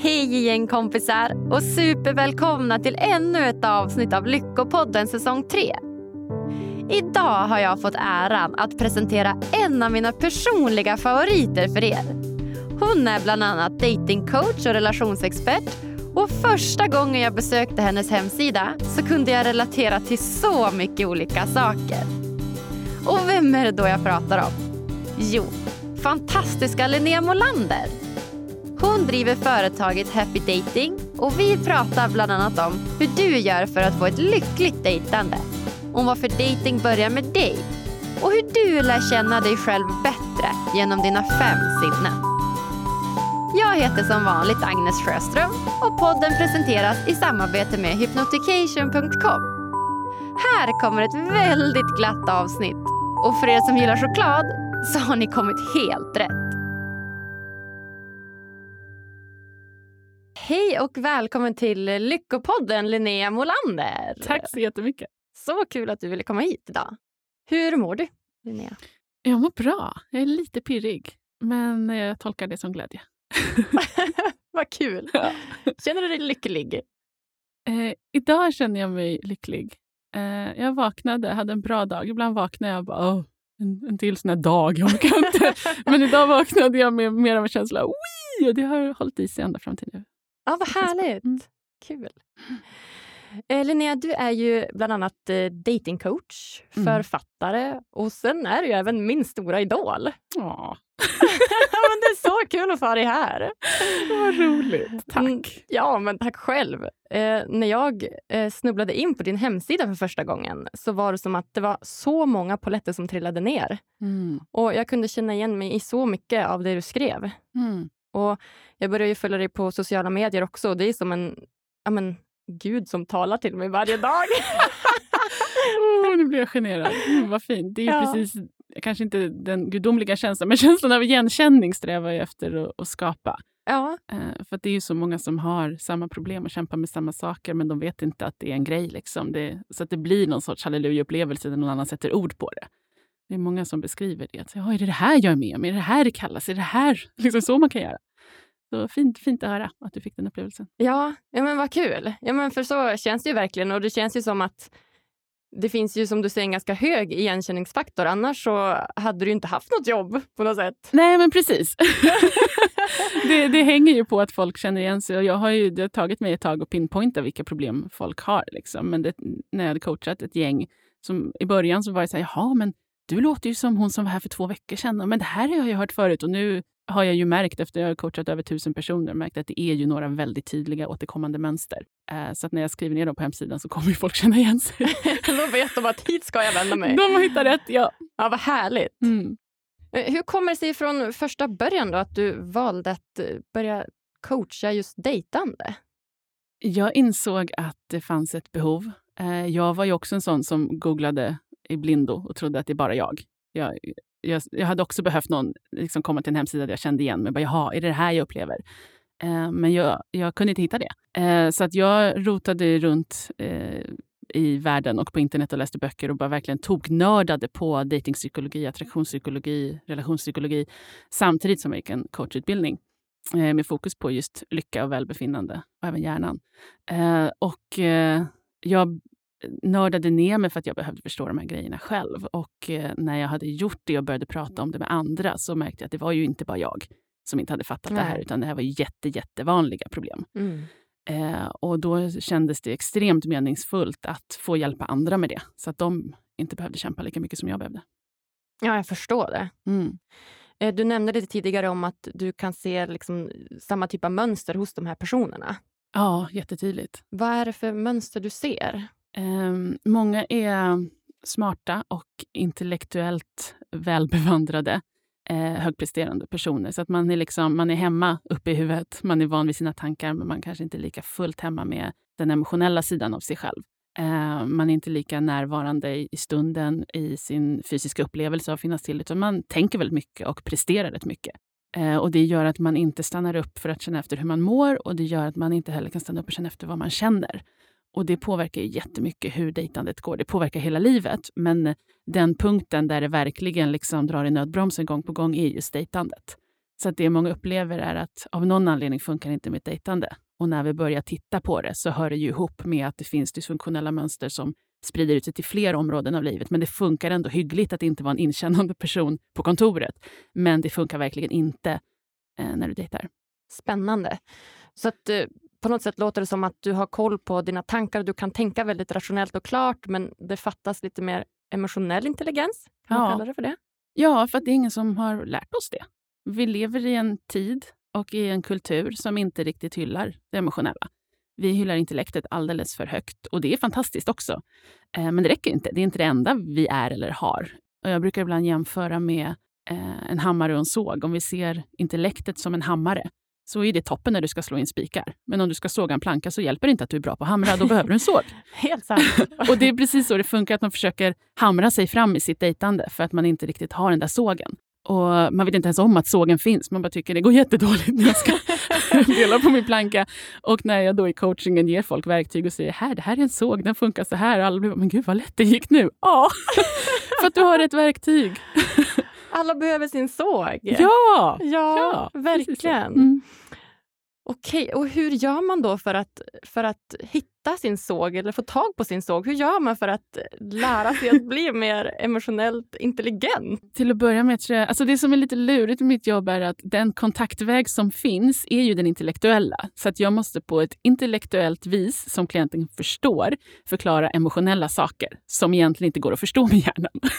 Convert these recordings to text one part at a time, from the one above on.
Hej igen kompisar och supervälkomna till ännu ett avsnitt av Lyckopodden säsong 3. Idag har jag fått äran att presentera en av mina personliga favoriter för er. Hon är bland annat datingcoach och relationsexpert och första gången jag besökte hennes hemsida så kunde jag relatera till så mycket olika saker. Och vem är det då jag pratar om? Jo, fantastiska Linnea Molander. Hon driver företaget Happy Dating och vi pratar bland annat om hur du gör för att få ett lyckligt dejtande. Om varför dating börjar med dig och hur du lär känna dig själv bättre genom dina fem sinnen. Jag heter som vanligt Agnes Sjöström och podden presenteras i samarbete med hypnotication.com. Här kommer ett väldigt glatt avsnitt och för er som gillar choklad så har ni kommit helt rätt. Hej och välkommen till Lyckopodden Linnea Molander. Tack så jättemycket. Så kul att du ville komma hit idag. Hur mår du, Linnea? Jag mår bra. Jag är lite pirrig, men jag tolkar det som glädje. Vad kul. Ja. Känner du dig lycklig? Eh, idag känner jag mig lycklig. Eh, jag vaknade, hade en bra dag. Ibland vaknar jag och bara, Åh, en, en till sån här dag, jag orkar inte. men idag vaknade jag med mer av en känsla, Wii! och det har hållit i sig ända fram till nu. Ja, vad härligt. Mm. Kul. Eh, Linnea, du är ju bland annat eh, datingcoach, Mm. författare och sen är du ju även min stora idol. Ja, men det är så kul att få ha dig här. vad roligt. Mm, Tack. Ja, men tack själv. Eh, när jag eh, snubblade in på din hemsida för första gången så var det som att det var så många poletter som trillade ner. Mm. Och Jag kunde känna igen mig i så mycket av det du skrev. Mm. Och Jag började ju följa dig på sociala medier också. och Det är som en ja, men, gud som talar till mig varje dag. Åh, nu blir jag generad. Mm, vad fint. Det är Ja. precis, kanske inte den gudomliga känslan, men känslan av igenkänning strävar jag efter att, skapa. ja, Eh, för det är ju så många som har samma problem och kämpar med samma saker, men de vet inte att det är en grej. Liksom. Det, så att det blir någon sorts halleluja-upplevelse när någon annan sätter ord på det. Det är många som beskriver det. Att, ja, är det det här jag är med om? Är det här det kallas? Är det här liksom så man kan göra? Så fint, fint att höra att du fick den upplevelsen. ja, ja, men vad kul. Ja, men för så känns det ju verkligen. Och det känns ju som att det finns ju som du säger en ganska hög igenkänningsfaktor. Annars så hade du inte haft något jobb på något sätt. Nej, men precis. det, det hänger ju på att folk känner igen sig. Och jag har ju, det har tagit mig ett tag att pinpointa vilka problem folk har. Liksom. Men det, när jag hade coachat ett gäng, som, i början så var det så här, jaha, men du låter ju som hon som var här för två veckor sedan. Men det här har jag ju hört förut. Och nu har jag ju märkt, efter jag har coachat över tusen personer, märkt att det är ju några väldigt tydliga återkommande mönster. Eh, så att när jag skriver ner dem på hemsidan så kommer ju folk känna igen sig. Då vet de att hit ska jag vända mig. De har hittat rätt, ja. Ja, vad härligt. Mm. Eh, Hur kommer det sig från första början då att du valde att eh, börja coacha just dejtande? Jag insåg att det fanns ett behov. Eh, Jag var ju också en sån som googlade i blindo och trodde att det är bara jag. Jag, jag, jag hade också behövt någon liksom komma till en hemsida där jag kände igen mig. Bara, Jaha, är det det här jag upplever? Eh, Men jag, jag kunde inte hitta det. Eh, Så att jag rotade runt eh, i världen och på internet och läste böcker och bara verkligen tog nördade på datingpsykologi, attraktionspsykologi, relationspsykologi samtidigt som jag gick en coachutbildning eh, med fokus på just lycka och välbefinnande och även hjärnan. Eh, och eh, jag nördade ner mig för att jag behövde förstå de här grejerna själv. Och eh, när jag hade gjort det och började prata om det med andra så märkte jag att det var ju inte bara jag som inte hade fattat det här, Nej. utan det här var jätte, jättevanliga problem. Mm. Eh, och då kändes det extremt meningsfullt att få hjälpa andra med det, så att de inte behövde kämpa lika mycket som jag behövde. Ja, jag förstår det. Mm. Eh, Du nämnde lite tidigare om att du kan se liksom samma typ av mönster hos de här personerna. Ja, jättetydligt. Vad är det för mönster du ser? Ehm, många är smarta och intellektuellt välbevandrade, eh, högpresterande personer. Så att man är, liksom, man är hemma uppe i huvudet, man är van vid sina tankar men man kanske inte är lika fullt hemma med den emotionella sidan av sig själv. Eh, man är inte lika närvarande i, i stunden, i sin fysiska upplevelse av att finnas till, utan man tänker väldigt mycket och presterar rätt mycket. Eh, och Det gör att man inte stannar upp för att känna efter hur man mår och det gör att man inte heller kan stanna upp och känna efter vad man känner. Och det påverkar ju jättemycket hur dejtandet går. Det påverkar hela livet. Men den punkten där det verkligen liksom drar i nödbromsen gång på gång är just dejtandet. Så att det många upplever är att av någon anledning funkar inte mitt dejtande. Och när vi börjar titta på det så hör det ju ihop med att det finns dysfunktionella mönster som sprider ut sig till fler områden av livet. Men det funkar ändå hyggligt att inte vara en inkännande person på kontoret. Men det funkar verkligen inte eh, när du dejtar. Spännande. Så att eh, på något sätt låter det som att du har koll på dina tankar. Du kan tänka väldigt rationellt och klart, men det fattas lite mer emotionell intelligens. Kan man kalla det för det? Ja, för att det är ingen som har lärt oss det. Vi lever i en tid och i en kultur som inte riktigt hyllar det emotionella. Vi hyllar intellektet alldeles för högt och det är fantastiskt också. Eh, men det räcker inte. Det är inte det enda vi är eller har. Och jag brukar ibland jämföra med eh, en hammare och en såg. Om vi ser intellektet som en hammare så är det toppen när du ska slå in spikar. Men om du ska såga en planka så hjälper det inte att du är bra på att hamra, då behöver du en såg. Helt sant. och det är precis så det funkar, att man försöker hamra sig fram i sitt dejtande för att man inte riktigt har den där sågen. Och man vet inte ens om att sågen finns. Man bara tycker det går jättedåligt när jag ska dela på min planka. Och när jag då i coachingen ger folk verktyg och säger här, det här är en såg, den funkar så här. Och alla blir men gud vad lätt det gick nu. Ja, för att du har ett verktyg. Alla behöver sin såg. Ja, ja, ja verkligen. Mm. Okej, och hur gör man då för att, för att hitta sin såg eller få tag på sin såg? Hur gör man för att lära sig att bli mer emotionellt intelligent? Till att börja med, tror jag, alltså det som är lite lurigt med mitt jobb är att den kontaktväg som finns är ju den intellektuella. Så att jag måste på ett intellektuellt vis, som klienten förstår, förklara emotionella saker som egentligen inte går att förstå med hjärnan.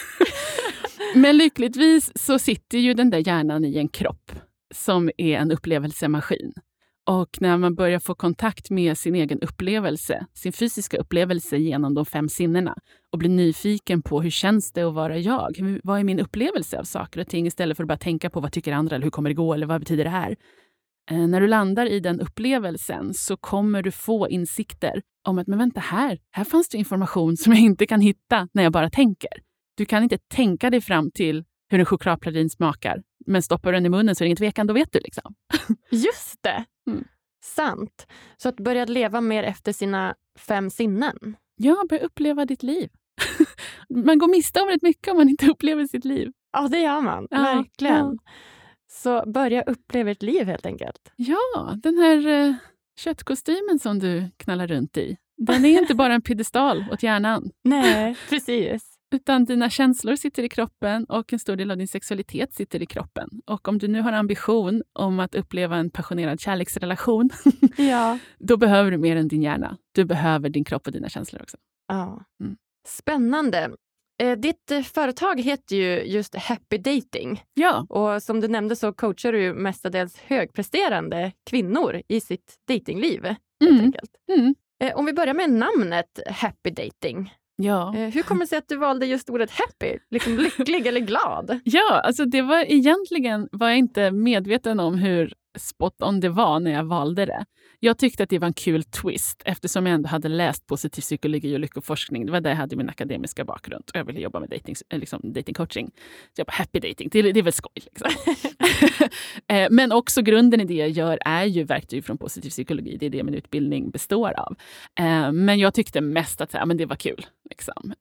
Men lyckligtvis så sitter ju den där hjärnan i en kropp som är en upplevelsemaskin. Och när man börjar få kontakt med sin egen upplevelse, sin fysiska upplevelse genom de fem sinnena och blir nyfiken på hur känns det att vara jag? Vad är min upplevelse av saker och ting istället för att bara tänka på vad tycker andra eller hur kommer det gå eller vad betyder det här? Eh, när du landar i den upplevelsen så kommer du få insikter om att men vänta här, här fanns det information som jag inte kan hitta när jag bara tänker. Du kan inte tänka dig fram till hur en chokladpralin smakar. Men stoppar du den i munnen så är det ingen tvekan, då vet du. liksom. Just det! Mm. Sant. Så att börja leva mer efter sina fem sinnen. Ja, börja uppleva ditt liv. man går miste om rätt mycket om man inte upplever sitt liv. Ja, det gör man. Ja, Verkligen. Ja. Så börja uppleva ett liv helt enkelt. Ja, den här uh, köttkostymen som du knallar runt i. Den är inte bara en piedestal åt hjärnan. Nej, precis. Utan dina känslor sitter i kroppen och en stor del av din sexualitet sitter i kroppen. Och om du nu har ambition om att uppleva en passionerad kärleksrelation, ja. då behöver du mer än din hjärna. Du behöver din kropp och dina känslor också. Ja. Mm. Spännande. Eh, ditt eh, företag heter ju just Happy Dating. Ja. Och som du nämnde så coachar du mestadels högpresterande kvinnor i sitt datingliv. Mm. Mm. Eh, om vi börjar med namnet Happy Dating. Ja. Eh, hur kommer det sig att du valde just ordet happy? Liksom lycklig eller glad? Ja, alltså det var egentligen var jag inte medveten om hur spot on det var när jag valde det. Jag tyckte att det var en kul twist eftersom jag ändå hade läst positiv psykologi och lyckoforskning. Det var där jag hade min akademiska bakgrund och jag ville jobba med dating, eh, liksom datingcoaching. Så jag bara, happy dating, det, det är väl skoj. Liksom. Eh, men också grunden i det jag gör är ju verktyg från positiv psykologi. Det är det min utbildning består av. Eh, men jag tyckte mest att men det var kul. Liksom.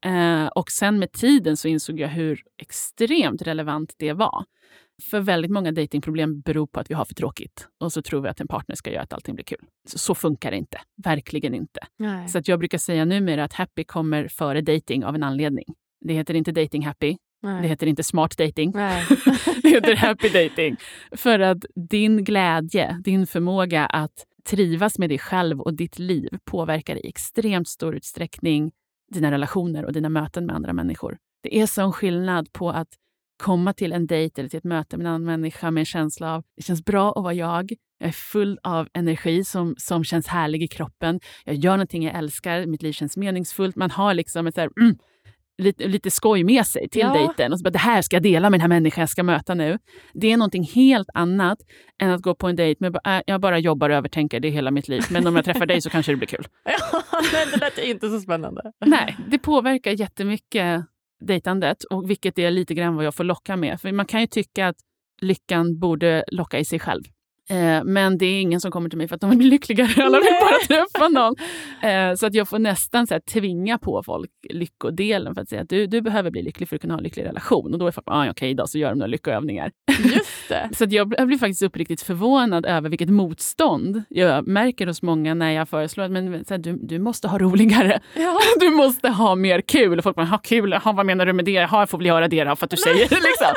Och sen med tiden så insåg jag hur extremt relevant det var. För väldigt många datingproblem beror på att vi har för tråkigt och så tror vi att en partner ska göra att allting blir kul. Så, så funkar det inte. Verkligen inte. Nej. Så att jag brukar säga numera att happy kommer före dating av en anledning. Det heter inte dating happy. Nej. Det heter inte smart dating. det heter happy dating. För att din glädje, din förmåga att trivas med dig själv och ditt liv påverkar i extremt stor utsträckning dina relationer och dina möten med andra människor. Det är sån skillnad på att komma till en dejt eller till ett möte med en annan människa med en känsla av det känns bra att vara jag. Jag är full av energi som, som känns härlig i kroppen. Jag gör någonting jag älskar. Mitt liv känns meningsfullt. Man har liksom ett så här, mm, lite, lite skoj med sig till ja. dejten. Och så bara, det här ska jag dela med den här människan jag ska möta nu. Det är någonting helt annat än att gå på en dejt med äh, jag bara jobbar och övertänker det hela mitt liv. Men om jag träffar dig så kanske det blir kul. ja, nej, det lät inte så spännande. Nej, det påverkar jättemycket dejtandet och vilket är lite grann vad jag får locka med. För man kan ju tycka att lyckan borde locka i sig själv. Eh, men det är ingen som kommer till mig för att de vill bli lyckligare. Alla vill bara träffa någon. Eh, så att jag får nästan så här, tvinga på folk lyckodelen för att säga att du, du behöver bli lycklig för att kunna ha en lycklig relation. Och då är folk ah, okej, okay, då så gör de några lyckoövningar. Just det. så att jag, jag blir faktiskt uppriktigt förvånad över vilket motstånd jag märker hos många när jag föreslår att men, så här, du, du måste ha roligare. Ja. Du måste ha mer kul. Och folk bara, ha kul, ha, vad menar du med det? Ha, jag får väl göra det då för att du säger det. Liksom.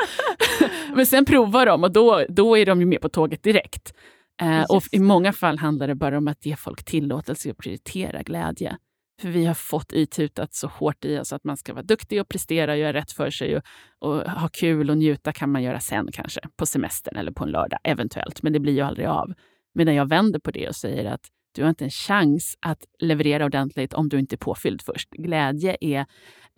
Men sen provar de och då, då är de ju med på tåget direkt. Eh, och I många fall handlar det bara om att ge folk tillåtelse att prioritera glädje. För vi har fått itutat så hårt i oss att man ska vara duktig och prestera och göra rätt för sig. Och, och, ha kul och njuta kan man göra sen kanske, på semestern eller på en lördag eventuellt. Men det blir ju aldrig av. Medan jag vänder på det och säger att du har inte en chans att leverera ordentligt om du inte är påfylld först. Glädje är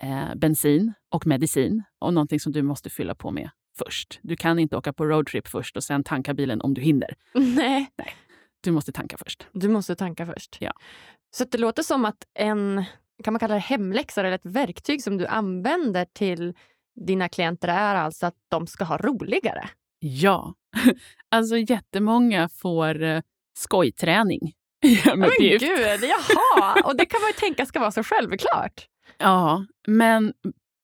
eh, bensin och medicin och någonting som du måste fylla på med först. Du kan inte åka på roadtrip först och sen tanka bilen om du hinner. Nej. Nej. Du måste tanka först. Du måste tanka först. Ja. Så det låter som att en kan man kalla det hemläxa eller ett verktyg som du använder till dina klienter är alltså att de ska ha roligare. Ja. Alltså jättemånga får eh, skojträning. Men gud, jaha! Och det kan man ju tänka ska vara så självklart. Ja, men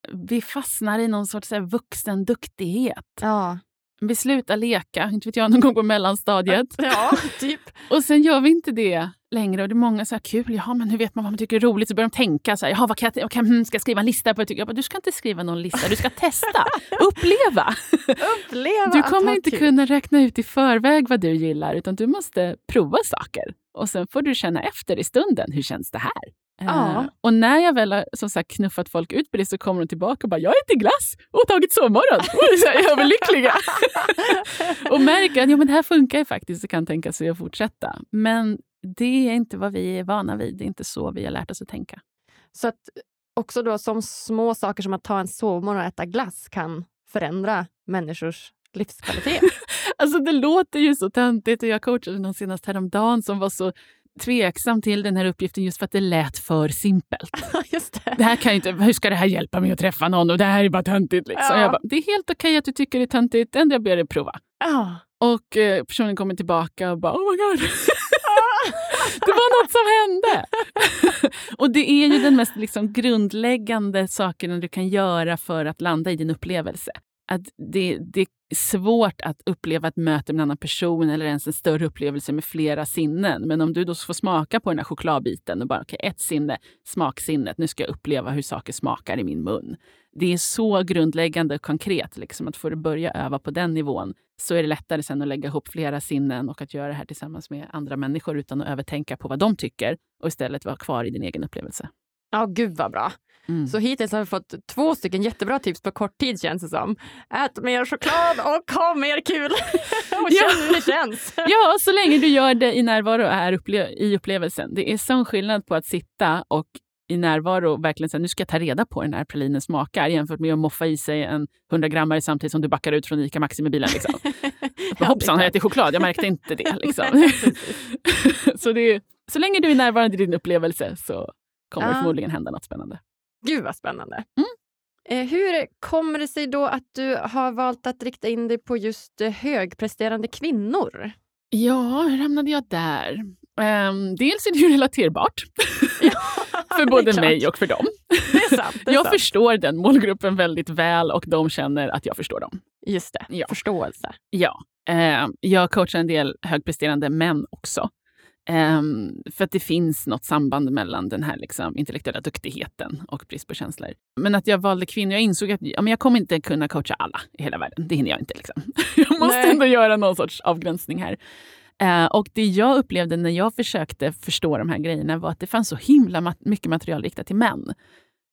vi fastnar i någon sorts vuxenduktighet. Ja. Vi slutar leka, inte vet jag, någon gång på mellanstadiet. Ja, typ. och sen gör vi inte det längre. Och det är många så här, kul, jaha, men hur vet man vad man tycker är roligt? Så börjar de tänka, så här, jaha, vad kan jag, kan, hmm, ska jag skriva en lista på? Jag bara, du ska inte skriva någon lista, du ska testa, uppleva. uppleva. Du kommer inte kul. kunna räkna ut i förväg vad du gillar, utan du måste prova saker. Och sen får du känna efter i stunden, hur känns det här? Ja. Uh, och när jag väl har som sagt, knuffat folk ut på det så kommer de tillbaka och bara “jag äter glass och tagit sovmorgon” och är så här överlyckliga. och märker att ja, men det här funkar ju faktiskt och kan tänka sig att fortsätta. Men det är inte vad vi är vana vid. Det är inte så vi har lärt oss att tänka. Så att också då som små saker som att ta en sovmorgon och äta glass kan förändra människors livskvalitet? alltså det låter ju så töntigt och jag coachade någon senast häromdagen som var så tveksam till den här uppgiften just för att det lät för simpelt. just det. det här kan inte, hur ska det här hjälpa mig att träffa någon? Och det här är bara töntigt. Liksom. Ja. Bara, det är helt okej att du tycker det är töntigt. Det enda jag ber dig prova. Ja. Och eh, personen kommer tillbaka och bara oh my god. det var något som hände! och det är ju den mest liksom, grundläggande saken du kan göra för att landa i din upplevelse. Att det, det svårt att uppleva ett möte med en annan person eller ens en större upplevelse med flera sinnen. Men om du då får smaka på den här chokladbiten och bara okay, ett sinne, smaksinnet, nu ska jag uppleva hur saker smakar i min mun. Det är så grundläggande och konkret. Liksom, att få du börja öva på den nivån så är det lättare sen att lägga ihop flera sinnen och att göra det här tillsammans med andra människor utan att övertänka på vad de tycker och istället vara kvar i din egen upplevelse. Ja, gud vad bra. Mm. Så hittills har vi fått två stycken jättebra tips på kort tid känns det som. Ät mer choklad och ha mer kul! och känn hur det känns. ja, så länge du gör det i närvaro och är upple i upplevelsen. Det är sån skillnad på att sitta och i närvaro verkligen säga nu ska jag ta reda på den här pralinen smakar jämfört med att moffa i sig en 100 grammare samtidigt som du backar ut från ICA Maxi med bilen. Liksom. ja, Hoppsan, har jag ätit choklad? Jag märkte inte det. Liksom. så, det så länge du är närvarande i din upplevelse så kommer det förmodligen hända något spännande. Gud vad spännande. Mm. Eh, hur kommer det sig då att du har valt att rikta in dig på just eh, högpresterande kvinnor? Ja, hur hamnade jag där? Um, dels är det ju relaterbart. Ja, för både mig och för dem. Det är sant, det är jag sant. förstår den målgruppen väldigt väl och de känner att jag förstår dem. Just det, ja. förståelse. Ja. Um, jag coachar en del högpresterande män också. Um, för att det finns något samband mellan den här liksom, intellektuella duktigheten och brist på känslor. Men att jag valde kvinnor, jag insåg att ja, men jag kommer inte kunna coacha alla i hela världen. Det hinner jag inte. Liksom. Jag måste Nej. ändå göra någon sorts avgränsning här. Uh, och det jag upplevde när jag försökte förstå de här grejerna var att det fanns så himla mycket material riktat till män.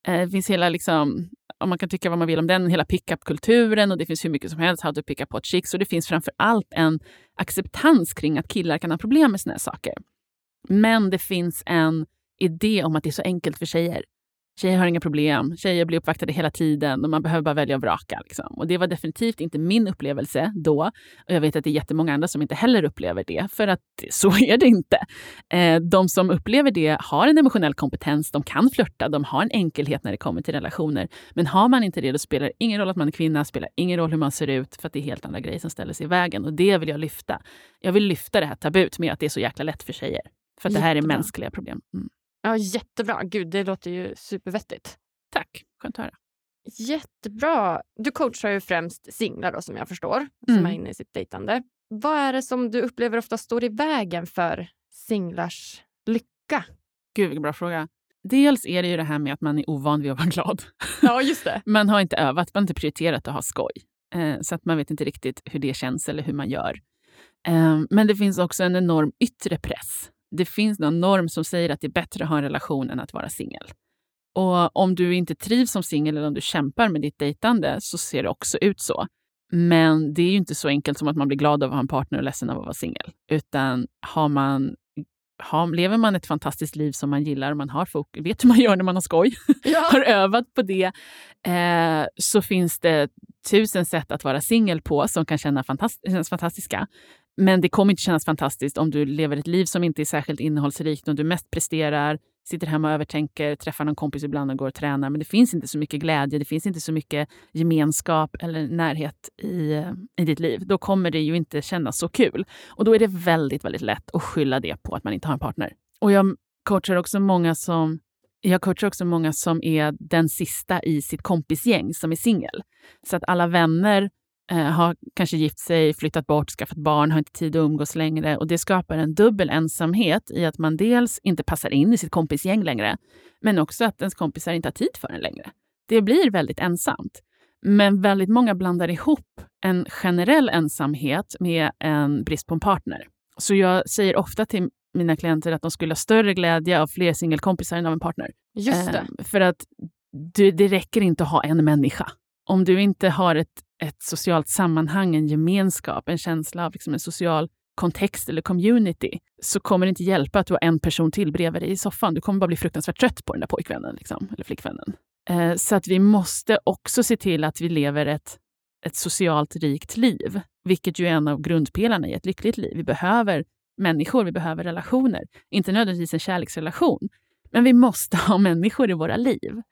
Uh, det finns hela, liksom, om man kan tycka vad man vill om den, hela pickup-kulturen och det finns hur mycket som helst, how to pick up hot chicks. Och det finns framför allt en acceptans kring att killar kan ha problem med såna här saker. Men det finns en idé om att det är så enkelt för tjejer. Tjejer har inga problem, tjejer blir uppvaktade hela tiden och man behöver bara välja och vraka. Liksom. Och det var definitivt inte min upplevelse då. Och jag vet att det är jättemånga andra som inte heller upplever det, för att så är det inte. Eh, de som upplever det har en emotionell kompetens, de kan flörta, de har en enkelhet när det kommer till relationer. Men har man inte det, då spelar det ingen roll att man är kvinna, spelar ingen roll hur man ser ut, för att det är helt andra grejer som ställer sig i vägen. Och det vill jag lyfta. Jag vill lyfta det här tabut med att det är så jäkla lätt för tjejer. För att det här är mänskliga problem. Mm. Ja, jättebra. Gud, det låter ju supervettigt. Tack, skönt att höra. Jättebra. Du coachar ju främst singlar då, som jag förstår, som Mm. är inne i sitt dejtande. Vad är det som du upplever ofta står i vägen för singlars lycka? Gud, vilken bra fråga. Dels är det ju det här med att man är ovan vid att vara glad. Ja, just det. Man har inte övat, man har inte prioriterat att ha skoj. Eh, så att man vet inte riktigt hur det känns eller hur man gör. Eh, men det finns också en enorm yttre press. Det finns någon norm som säger att det är bättre att ha en relation än att vara singel. Och om du inte trivs som singel eller om du kämpar med ditt dejtande så ser det också ut så. Men det är ju inte så enkelt som att man blir glad av att ha en partner och ledsen av att vara singel. Utan har man, har, lever man ett fantastiskt liv som man gillar och man har fok- vet hur man gör när man har skoj, Ja. har övat på det, eh, så finns det tusen sätt att vara singel på som kan känna fantast- kännas fantastiska. Men det kommer inte kännas fantastiskt om du lever ett liv som inte är särskilt innehållsrikt, om du mest presterar, sitter hemma och övertänker, träffar någon kompis ibland och går och tränar. Men det finns inte så mycket glädje, det finns inte så mycket gemenskap eller närhet i, i ditt liv. Då kommer det ju inte kännas så kul. Och då är det väldigt, väldigt lätt att skylla det på att man inte har en partner. Och jag coachar också många som jag coachar också många som är den sista i sitt kompisgäng som är singel. Så att alla vänner har kanske gift sig, flyttat bort, skaffat barn, har inte tid att umgås längre. Och det skapar en dubbel ensamhet i att man dels inte passar in i sitt kompisgäng längre, men också att ens kompisar inte har tid för en längre. Det blir väldigt ensamt. Men väldigt många blandar ihop en generell ensamhet med en brist på en partner. Så jag säger ofta till mina klienter att de skulle ha större glädje av fler singelkompisar än av en partner. Just det. Eh, för att du, det räcker inte att ha en människa. Om du inte har ett, ett socialt sammanhang, en gemenskap, en känsla av liksom en social kontext eller community, så kommer det inte hjälpa att du har en person till bredvid dig i soffan. Du kommer bara bli fruktansvärt trött på den där pojkvännen liksom, eller flickvännen. Eh, så att vi måste också se till att vi lever ett, ett socialt rikt liv, vilket ju är en av grundpelarna i ett lyckligt liv. Vi behöver människor, vi behöver relationer. Inte nödvändigtvis en kärleksrelation, men vi måste ha människor i våra liv.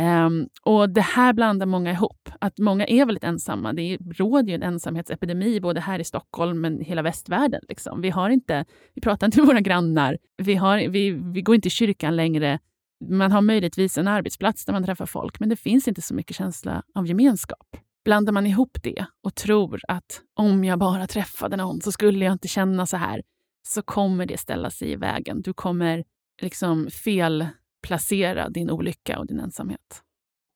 Um, och Det här blandar många ihop. Att Många är väldigt ensamma. Det råder ju en ensamhetsepidemi både här i Stockholm men hela västvärlden. Liksom. Vi, har inte, vi pratar inte med våra grannar. Vi, har, vi, vi går inte i kyrkan längre. Man har möjligtvis en arbetsplats där man träffar folk, men det finns inte så mycket känsla av gemenskap. Blandar man ihop det och tror att om jag bara träffade någon så skulle jag inte känna så här, så kommer det ställa sig i vägen. Du kommer liksom felplacera din olycka och din ensamhet.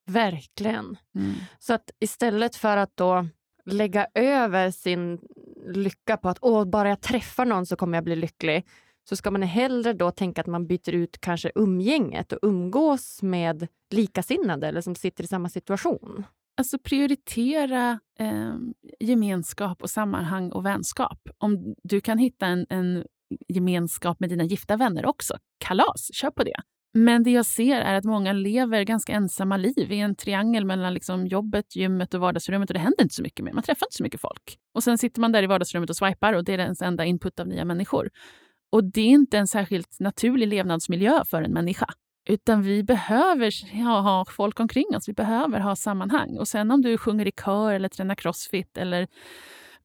Verkligen. Mm. Så att istället för att då lägga över sin lycka på att Åh, bara jag träffar någon så kommer jag bli lycklig, så ska man hellre då tänka att man byter ut kanske umgänget och umgås med likasinnade eller som sitter i samma situation. Alltså prioritera eh, gemenskap och sammanhang och vänskap. Om du kan hitta en, en gemenskap med dina gifta vänner också, kalas, kör på det. Men det jag ser är att många lever ganska ensamma liv i en triangel mellan liksom jobbet, gymmet och vardagsrummet och det händer inte så mycket mer. Man träffar inte så mycket folk. Och sen sitter man där i vardagsrummet och swipar och det är ens enda input av nya människor. Och det är inte en särskilt naturlig levnadsmiljö för en människa. Utan vi behöver ha, ha folk omkring oss, vi behöver ha sammanhang. Och sen om du sjunger i kör eller tränar crossfit eller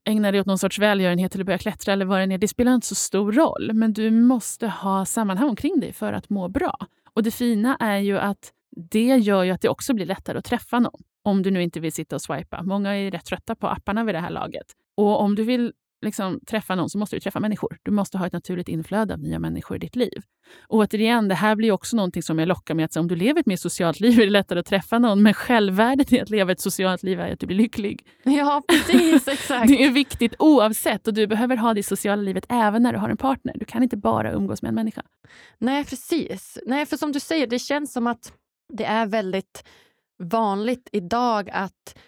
ägnar dig åt någon sorts välgörenhet eller börjar klättra eller vad det är, det spelar inte så stor roll. Men du måste ha sammanhang omkring dig för att må bra. Och det fina är ju att det gör ju att det också blir lättare att träffa någon. Om du nu inte vill sitta och swipa. Många är rätt trötta på apparna vid det här laget. Och om du vill liksom träffa någon så måste du träffa människor. Du måste ha ett naturligt inflöde av nya människor i ditt liv. Och återigen, det här blir också någonting som jag lockar med att om du lever ett mer socialt liv är det lättare att träffa någon. Men självvärdet i att leva ett socialt liv är att du blir lycklig. Ja, precis. Exakt. Det är viktigt oavsett och du behöver ha det sociala livet även när du har en partner. Du kan inte bara umgås med en människa. Nej, precis. Nej, för som du säger, det känns som att det är väldigt vanligt idag att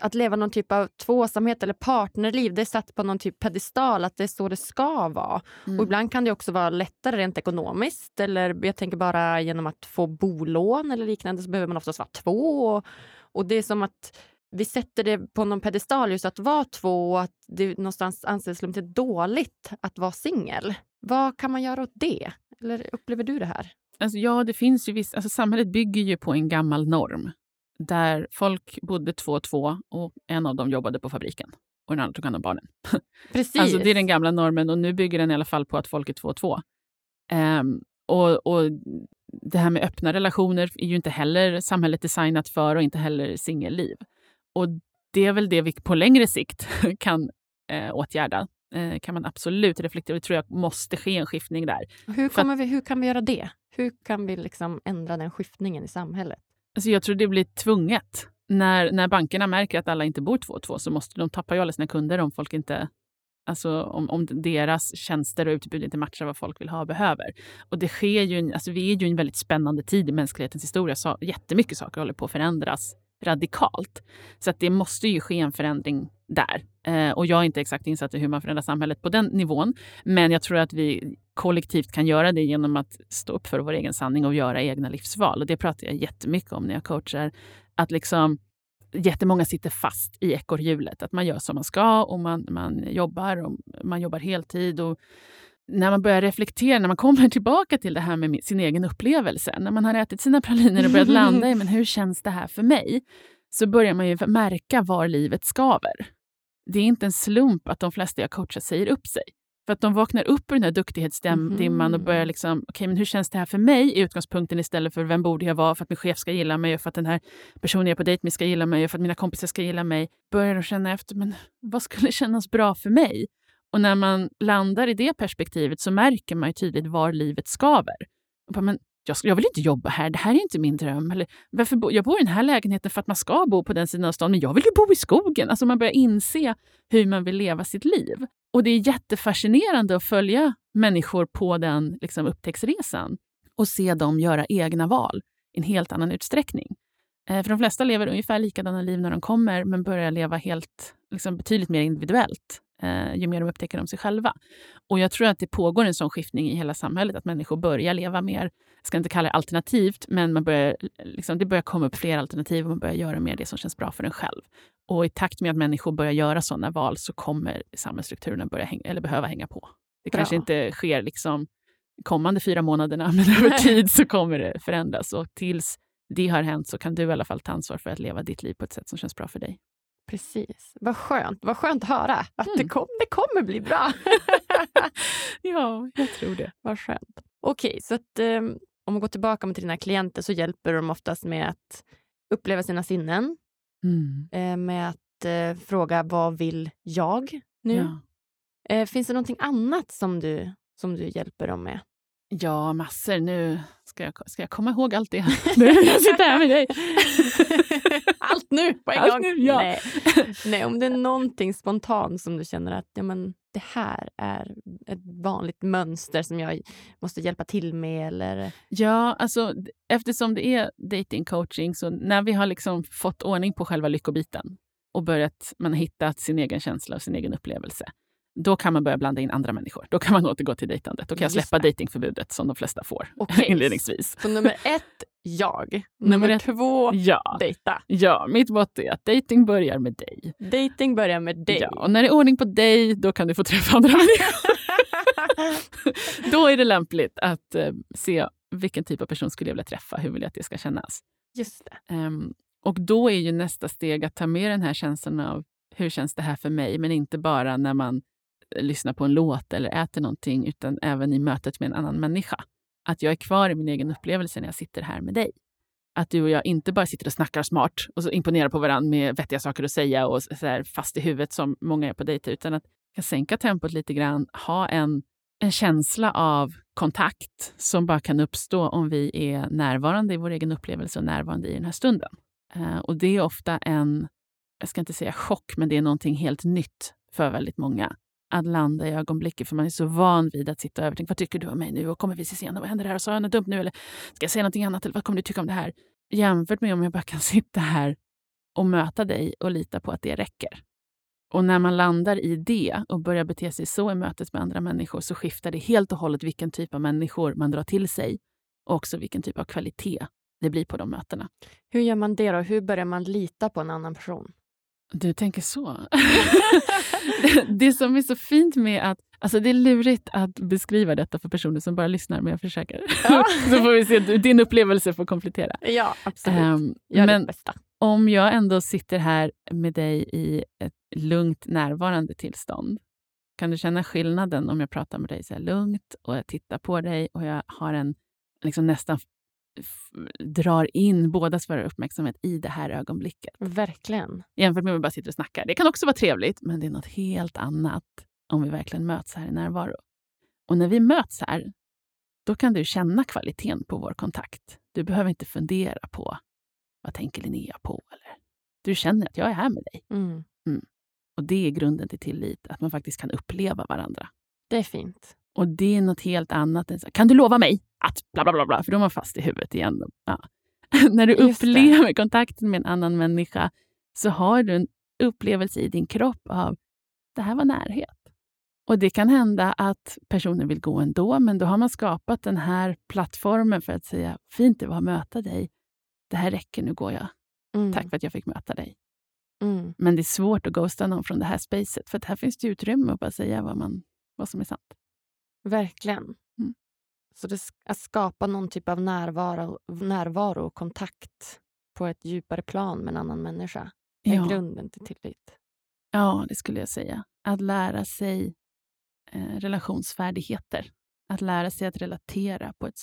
att leva någon typ av tvåsamhet eller partnerliv, det är satt på någon typ pedestal, att det är så det ska vara. Mm. Och ibland kan det också vara lättare rent ekonomiskt. Eller jag tänker bara genom att få bolån eller liknande så behöver man oftast vara två. Och, och det är som att vi sätter det på någon pedestal just att vara två och att det någonstans anses lite dåligt att vara singel. Vad kan man göra åt det? Eller upplever du det här? Alltså, ja, det finns ju viss, alltså, samhället bygger ju på en gammal norm där folk bodde två och två och en av dem jobbade på fabriken och den andra tog hand om barnen. Precis. Alltså, det är den gamla normen och nu bygger den i alla fall på att folk är två och två. Um, och, och det här med öppna relationer är ju inte heller samhället designat för och inte heller singelliv. Och det är väl det vi på längre sikt kan eh, åtgärda. Eh, kan man absolut reflektera. Det tror jag måste ske en skiftning där. Hur, kommer vi, hur kan vi göra det? Hur kan vi liksom ändra den skiftningen i samhället? Alltså jag tror det blir tvunget. När, när bankerna märker att alla inte bor två och två så måste de tappa ju alla sina kunder om folk inte Alltså om, om deras tjänster och utbud inte matchar vad folk vill ha och behöver. Och det sker ju, alltså vi är ju en väldigt spännande tid i mänsklighetens historia. Så jättemycket saker håller på att förändras radikalt. Så att det måste ju ske en förändring där. Eh, och jag är inte exakt insatt i hur man förändrar samhället på den nivån. Men jag tror att vi kollektivt kan göra det genom att stå upp för vår egen sanning och göra egna livsval. Och det pratar jag jättemycket om när jag coachar. Att liksom jättemånga sitter fast i ekorrhjulet. Att man gör som man ska och man, man jobbar och man jobbar heltid. Och när man börjar reflektera, när man kommer tillbaka till det här med sin egen upplevelse, när man har ätit sina praliner och börjat landa i men hur känns det här för mig, så börjar man ju märka var livet skaver. Det är inte en slump att de flesta jag coachar säger upp sig. För att de vaknar upp ur den här duktighetsdimman mm. och börjar liksom, okej okay, men hur känns det här för mig? i utgångspunkten istället för vem borde jag vara för att min chef ska gilla mig och för att den här personen jag är på dejt med ska gilla mig och för att mina kompisar ska gilla mig. Börjar de känna efter, men vad skulle kännas bra för mig? Och när man landar i det perspektivet så märker man ju tydligt var livet skaver. Bara, men jag, jag, vill inte jobba här, det här är inte min dröm. Eller, varför bo, jag bor i den här lägenheten för att man ska bo på den sidan av stan, men jag vill ju bo i skogen. Alltså man börjar inse hur man vill leva sitt liv. Och det är jättefascinerande att följa människor på den liksom, upptäcktsresan och se dem göra egna val i en helt annan utsträckning. Eh, för de flesta lever ungefär likadana liv när de kommer men börjar leva helt, liksom, betydligt mer individuellt eh, ju mer de upptäcker om sig själva. Och jag tror att det pågår en sån skiftning i hela samhället, att människor börjar leva mer, jag ska inte kalla det alternativt, men man börjar, liksom, det börjar komma upp fler alternativ och man börjar göra mer det som känns bra för en själv. Och i takt med att människor börjar göra sådana val så kommer samhällsstrukturerna börja hänga, eller behöva hänga på. Det bra. kanske inte sker liksom kommande fyra månaderna, men över tid så kommer det förändras. Och tills det har hänt så kan du i alla fall ta ansvar för att leva ditt liv på ett sätt som känns bra för dig. Precis. Vad skönt. Vad skönt att höra att mm. det, kom, det kommer bli bra. ja, jag tror det. Vad skönt. Okej, okay, så att, um, om man går tillbaka till dina klienter så hjälper de oftast med att uppleva sina sinnen. Mm. Eh, med att eh, fråga vad vill jag nu? Ja. Eh, finns det någonting annat som du, som du hjälper dem med? Ja, massor. Nu ska jag, ska jag komma ihåg allt det nu jag sitter här med dig. allt nu på en allt gång? Nu, ja. Nej. Nej, om det är någonting spontant som du känner att ja, men, det här är ett vanligt mönster som jag måste hjälpa till med? Eller? Ja, alltså eftersom det är dating coaching så när vi har liksom fått ordning på själva lyckobiten och börjat, man hittat sin egen känsla och sin egen upplevelse då kan man börja blanda in andra människor. Då kan man återgå till dejtandet. Då kan jag släppa dejtingförbudet som de flesta får okay. inledningsvis. Så nummer ett, jag. Nummer, nummer två, ja. dejta. Ja, mitt motto är att dejting börjar med dig. Dejting börjar med dig. Ja, och när det är ordning på dig, då kan du få träffa andra människor. då är det lämpligt att uh, se vilken typ av person skulle jag vilja träffa. Hur vill jag att det ska kännas? Just. Um, och då är ju nästa steg att ta med den här känslan av hur känns det här för mig? Men inte bara när man lyssnar på en låt eller äter någonting, utan även i mötet med en annan människa. Att jag är kvar i min egen upplevelse när jag sitter här med dig. Att du och jag inte bara sitter och snackar smart och så imponerar på varandra med vettiga saker att säga och så här fast i huvudet som många är på dejter, utan att kan sänka tempot lite grann, ha en, en känsla av kontakt som bara kan uppstå om vi är närvarande i vår egen upplevelse och närvarande i den här stunden. Eh, och det är ofta en, jag ska inte säga chock, men det är någonting helt nytt för väldigt många att landa i ögonblicket. För man är så van vid att sitta och övertänka. Vad tycker du om mig nu? Och kommer vi ses igen? Vad händer här? Och sa jag något dumt nu? Eller ska jag säga något annat? Eller vad kommer du tycka om det här? Jämfört med om jag bara kan sitta här och möta dig och lita på att det räcker. Och när man landar i det och börjar bete sig så i mötet med andra människor så skiftar det helt och hållet vilken typ av människor man drar till sig och också vilken typ av kvalitet det blir på de mötena. Hur gör man det då? Hur börjar man lita på en annan person? Du tänker så. det som är så fint med att... Alltså det är lurigt att beskriva detta för personer som bara lyssnar, men jag försöker. Ja. så får vi se, din upplevelse får komplettera. Ja, absolut. Um, Gör men bästa. om jag ändå sitter här med dig i ett lugnt närvarande tillstånd, kan du känna skillnaden om jag pratar med dig så lugnt och jag tittar på dig och jag har en liksom nästan drar in bådas våra uppmärksamhet i det här ögonblicket. Verkligen. Jämfört med om vi bara sitter och snackar. Det kan också vara trevligt, men det är något helt annat om vi verkligen möts här i närvaro. Och när vi möts här, då kan du känna kvaliteten på vår kontakt. Du behöver inte fundera på vad tänker Linnea på? Eller, du känner att jag är här med dig. Mm. Mm. Och Det är grunden till tillit, att man faktiskt kan uppleva varandra. Det är fint. Och det är något helt annat än så, kan du lova mig att bla bla bla, bla för då är man fast i huvudet igen. Ja. När du Just upplever det. kontakten med en annan människa så har du en upplevelse i din kropp av det här var närhet. Och Det kan hända att personen vill gå ändå, men då har man skapat den här plattformen för att säga fint det var att möta dig. Det här räcker, nu går jag. Mm. Tack för att jag fick möta dig. Mm. Men det är svårt att ghosta någon från det här spacet, för här finns det utrymme att bara säga vad, man, vad som är sant. Verkligen. Mm. Så det, att skapa någon typ av närvaro, närvaro och kontakt på ett djupare plan med en annan människa är ja. grunden till tillit. Ja, det skulle jag säga. Att lära sig eh, relationsfärdigheter. Att lära sig att relatera på ett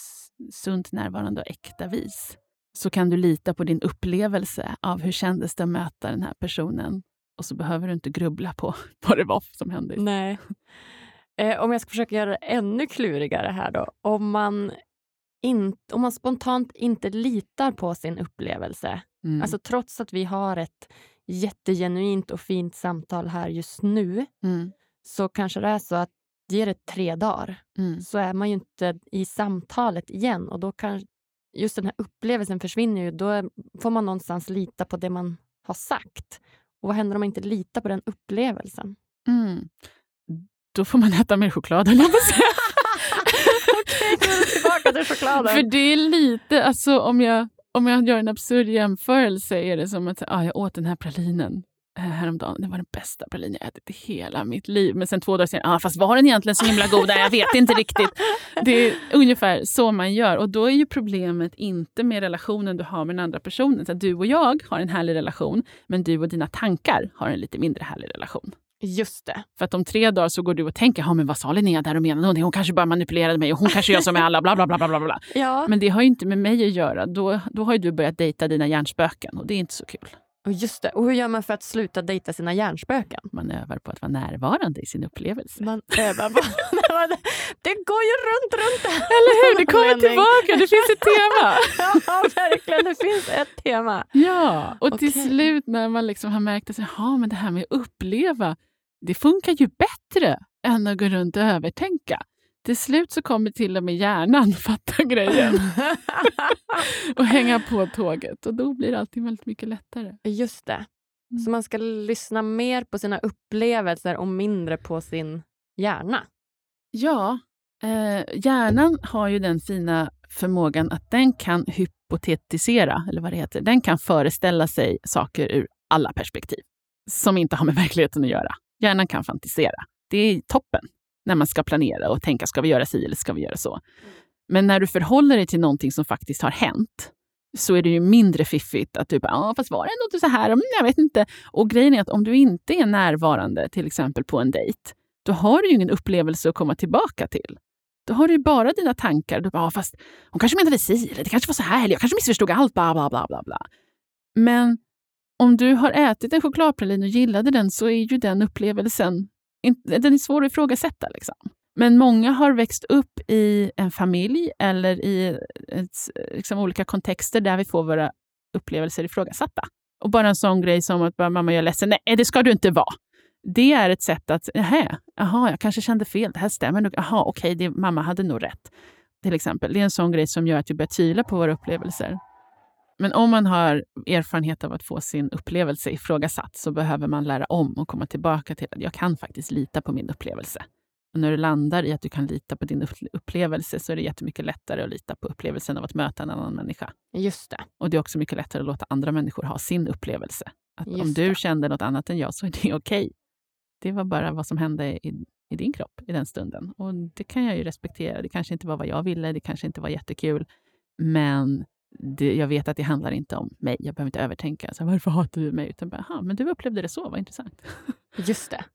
sunt, närvarande och äkta vis. Så kan du lita på din upplevelse av hur kändes det att möta den här personen. Och så behöver du inte grubbla på vad det var som hände. Nej. Eh, om jag ska försöka göra det ännu klurigare här då. Om man, in, om man spontant inte litar på sin upplevelse, mm. alltså trots att vi har ett jättegenuint och fint samtal här just nu, mm. så kanske det är så att ger det tre dagar mm. så är man ju inte i samtalet igen och då kan just den här upplevelsen försvinner ju. Då får man någonstans lita på det man har sagt. Och vad händer om man inte litar på den upplevelsen? Mm då får man äta mer choklad, höll jag på att säga. Okej, okay, tillbaka till chokladen. För det är lite, alltså om jag, om jag gör en absurd jämförelse är det som att ah, jag åt den här pralinen eh, häromdagen. Det var den bästa pralinen jag ätit i hela mitt liv. Men sen två dagar senare, ah, fast var den egentligen så himla god? Jag vet inte riktigt. Det är ungefär så man gör. Och då är ju problemet inte med relationen du har med den andra personen. Så du och jag har en härlig relation, men du och dina tankar har en lite mindre härlig relation. Just det. För att om tre dagar så går du och tänker, ja men vad sa Linnea där och menade hon? Hon kanske bara manipulerade mig och hon kanske gör som med alla, bla bla bla bla bla. Ja. Men det har ju inte med mig att göra. Då, då har ju du börjat dejta dina hjärnspöken och det är inte så kul. Och just det. Och hur gör man för att sluta dejta sina hjärnspöken? Man övar på att vara närvarande i sin upplevelse. Man övar på... det går ju runt, runt. Eller hur? Det kommer tillbaka. Det finns ett tema. ja, verkligen. Det finns ett tema. Ja, och till slut när man liksom har märkt att men det här med att uppleva, det funkar ju bättre än att gå runt och övertänka. Till slut så kommer till och med hjärnan fatta grejen och hänga på tåget. Och Då blir allting väldigt mycket lättare. Just det. Mm. Så man ska lyssna mer på sina upplevelser och mindre på sin hjärna? Ja. Eh, hjärnan har ju den fina förmågan att den kan hypotetisera, eller vad det heter. Den kan föreställa sig saker ur alla perspektiv som inte har med verkligheten att göra. Hjärnan kan fantisera. Det är toppen när man ska planera och tänka, ska vi göra si eller ska vi göra så? Men när du förhåller dig till någonting som faktiskt har hänt, så är det ju mindre fiffigt att du bara, ja fast var det ändå inte så här? Mm, jag vet inte. Och grejen är att om du inte är närvarande, till exempel på en dejt, då har du ju ingen upplevelse att komma tillbaka till. Då har du bara dina tankar. Du bara, fast hon kanske menade si, eller det kanske var så här, eller jag kanske missförstod allt, bla bla bla bla. bla. Men om du har ätit en chokladpralin och gillade den så är ju den upplevelsen den är svår att ifrågasätta. Liksom. Men många har växt upp i en familj eller i ett, liksom, olika kontexter där vi får våra upplevelser ifrågasatta. Och bara en sån grej som att bara, mamma, jag är ledsen. Nej, det ska du inte vara. Det är ett sätt att, jaha, aha, jag kanske kände fel. Det här stämmer nog. Jaha, okej, okay, mamma hade nog rätt. Till exempel. Det är en sån grej som gör att vi börjar tvivla på våra upplevelser. Men om man har erfarenhet av att få sin upplevelse ifrågasatt så behöver man lära om och komma tillbaka till att jag kan faktiskt lita på min upplevelse. Och när du landar i att du kan lita på din upplevelse så är det jättemycket lättare att lita på upplevelsen av att möta en annan människa. Just det. Och det är också mycket lättare att låta andra människor ha sin upplevelse. Att om du det. kände något annat än jag så är det okej. Det var bara vad som hände i, i din kropp i den stunden. Och det kan jag ju respektera. Det kanske inte var vad jag ville, det kanske inte var jättekul. Men det, jag vet att det handlar inte om mig. Jag behöver inte övertänka. Så, varför hatar du mig? Utan bara, "Aha, men du upplevde det så, vad intressant. Just det.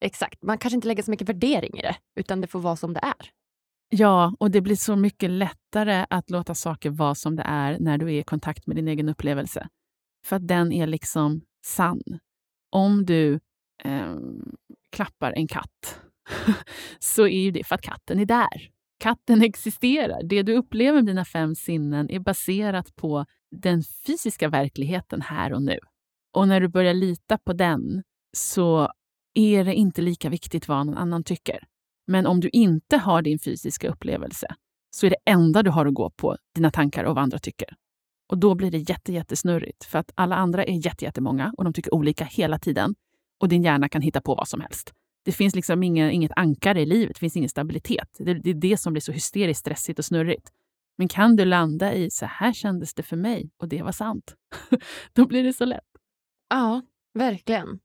Exakt. Man kanske inte lägger så mycket värdering i det, utan det får vara som det är. Ja, och det blir så mycket lättare att låta saker vara som det är när du är i kontakt med din egen upplevelse. För att den är liksom sann. Om du eh, klappar en katt så är ju det för att katten är där. Katten existerar. Det du upplever med dina fem sinnen är baserat på den fysiska verkligheten här och nu. Och när du börjar lita på den så är det inte lika viktigt vad någon annan tycker. Men om du inte har din fysiska upplevelse så är det enda du har att gå på dina tankar och vad andra tycker. Och då blir det jätte, jättesnurrigt för att alla andra är jätte, jättemånga och de tycker olika hela tiden. Och din hjärna kan hitta på vad som helst. Det finns liksom inga, inget ankare i livet, det finns ingen stabilitet. Det, det är det som blir så hysteriskt stressigt och snurrigt. Men kan du landa i så här kändes det för mig och det var sant, då blir det så lätt. Ja, verkligen.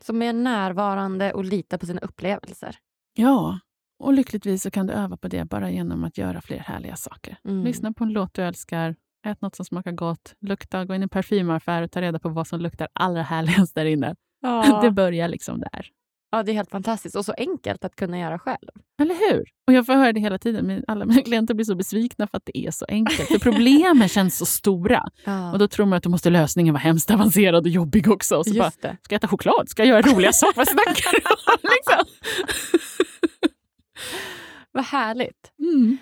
Som är närvarande och litar på sina upplevelser. Ja, och lyckligtvis så kan du öva på det bara genom att göra fler härliga saker. Mm. Lyssna på en låt du älskar, ät något som smakar gott, lukta, gå in i en parfymaffär och ta reda på vad som luktar allra härligast där inne. Ja. Det börjar liksom där. Ja, det är helt fantastiskt och så enkelt att kunna göra själv. Eller hur? Och jag får höra det hela tiden. Alla mina klienter blir så besvikna för att det är så enkelt. För problemen känns så stora. Ja. Och då tror man att då måste lösningen vara hemskt avancerad och jobbig också. Och så bara, det. ska jag äta choklad? Ska jag göra roliga saker? Vad snackar du om? Liksom. Vad härligt. Mm.